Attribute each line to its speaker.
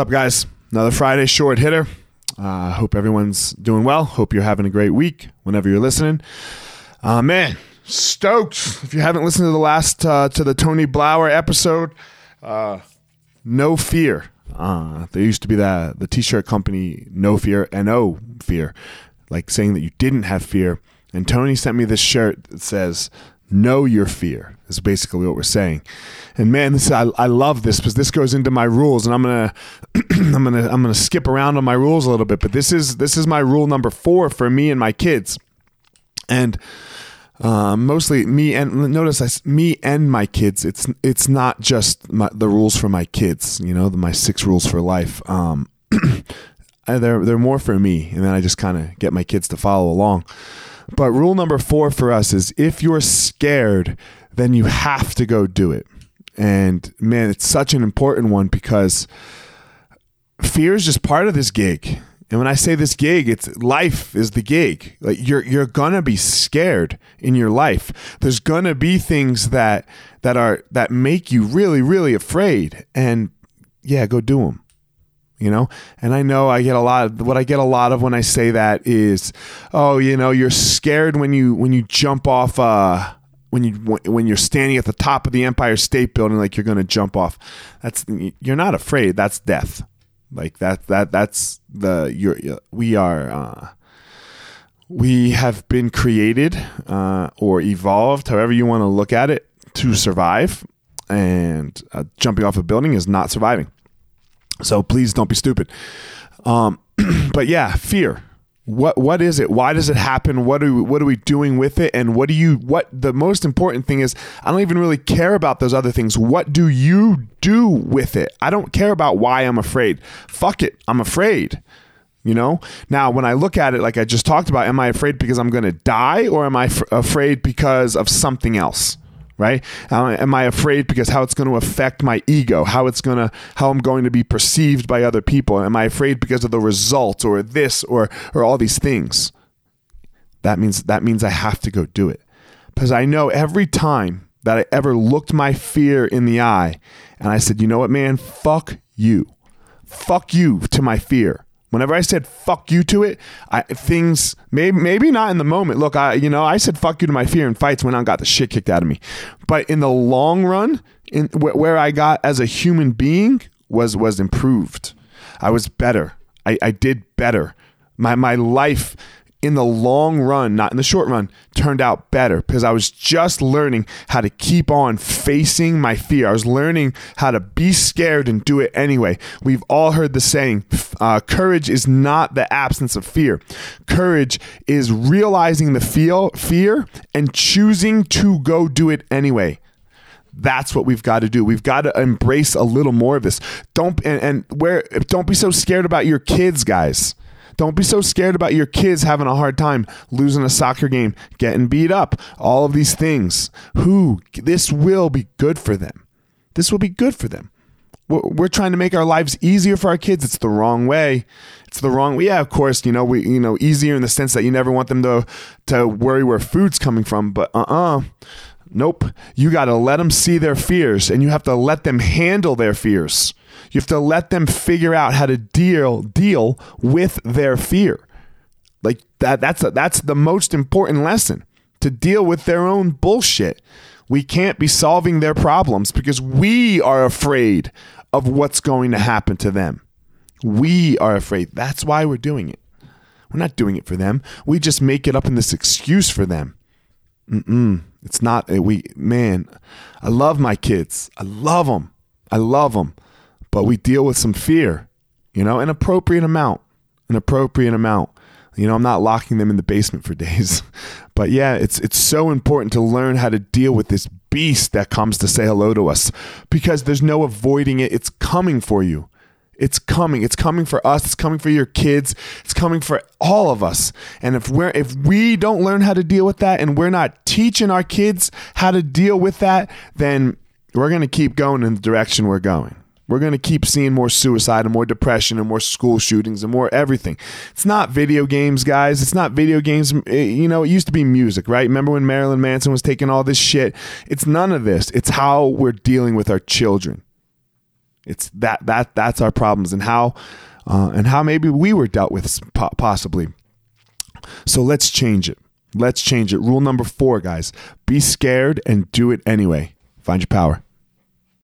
Speaker 1: up, guys? Another Friday short hitter. Uh, hope everyone's doing well. Hope you're having a great week whenever you're listening. Uh, man, stoked. If you haven't listened to the last uh, to the Tony Blauer episode, uh, no fear. Uh, there used to be that the t-shirt company No Fear, No Fear, like saying that you didn't have fear. And Tony sent me this shirt that says know your fear is basically what we're saying. And man this I, I love this because this goes into my rules and i'm gonna i'm gonna i'm gonna skip around on my rules a little bit but this is this is my rule number four for me and my kids. And uh, mostly me and notice I, me and my kids it's it's not just my, the rules for my kids you know the, my six rules for life um, they're they're more for me and then i just kind of get my kids to follow along but rule number four for us is if you're scared, then you have to go do it. And man, it's such an important one because fear is just part of this gig. And when I say this gig, it's life is the gig. Like you're you're gonna be scared in your life. There's gonna be things that that are that make you really really afraid. And yeah, go do them you know and i know i get a lot of what i get a lot of when i say that is oh you know you're scared when you when you jump off uh when you when you're standing at the top of the empire state building like you're going to jump off that's you're not afraid that's death like that that that's the you're we are uh we have been created uh, or evolved, however you want to look at it, to survive. And uh, jumping off a building is not surviving. So please don't be stupid. Um, but yeah, fear. What what is it? Why does it happen? What are we, what are we doing with it? And what do you what the most important thing is? I don't even really care about those other things. What do you do with it? I don't care about why I'm afraid. Fuck it, I'm afraid. You know. Now, when I look at it, like I just talked about, am I afraid because I'm going to die, or am I f- afraid because of something else? Right? Am I afraid because how it's going to affect my ego, how it's going to, how I'm going to be perceived by other people? Am I afraid because of the results or this or or all these things? That means that means I have to go do it because I know every time that I ever looked my fear in the eye and I said, you know what, man, fuck you, fuck you to my fear. Whenever I said "fuck you" to it, I, things maybe maybe not in the moment. Look, I you know I said "fuck you" to my fear in fights when I got the shit kicked out of me, but in the long run, in wh- where I got as a human being was was improved. I was better. I, I did better. My my life in the long run, not in the short run, turned out better because I was just learning how to keep on facing my fear. I was learning how to be scared and do it anyway. We've all heard the saying uh, courage is not the absence of fear, courage is realizing the feel, fear and choosing to go do it anyway. That's what we've got to do. We've got to embrace a little more of this. Don't and, and where don't be so scared about your kids, guys. Don't be so scared about your kids having a hard time losing a soccer game, getting beat up, all of these things. Who this will be good for them. This will be good for them. We're, trying to make our lives easier for our kids. It's the wrong way. It's the wrong way. Yeah, of course, you know, we you know, easier in the sense that you never want them to to worry where food's coming from, but uh-uh. Nope. You got to let them see their fears and you have to let them handle their fears. You have to let them figure out how to deal deal with their fear. Like that that's a, that's the most important lesson to deal with their own bullshit. We can't be solving their problems because we are afraid of what's going to happen to them. We are afraid. That's why we're doing it. We're not doing it for them. We just make it up in this excuse for them. Mm-mm. It's not eh, we man. I love my kids. I love them. I love them but we deal with some fear, you know, an appropriate amount, an appropriate amount. You know, I'm not locking them in the basement for days. But yeah, it's it's so important to learn how to deal with this beast that comes to say hello to us because there's no avoiding it. It's coming for you. It's coming. It's coming for us. It's coming for your kids. It's coming for all of us. And if we're if we don't learn how to deal with that and we're not teaching our kids how to deal with that, then we're going to keep going in the direction we're going. We're going to keep seeing more suicide and more depression and more school shootings and more everything. It's not video games, guys. It's not video games. Eh, you know, it used to be music, right? Remember when Marilyn Manson was taking all this shit? It's none of this. It's how we're dealing with our children. It's that that that's our problems and how uh, and how maybe we were dealt with possibly. So let's change it. Let's change it. Rule number four, guys: be scared and do it anyway. Find your power.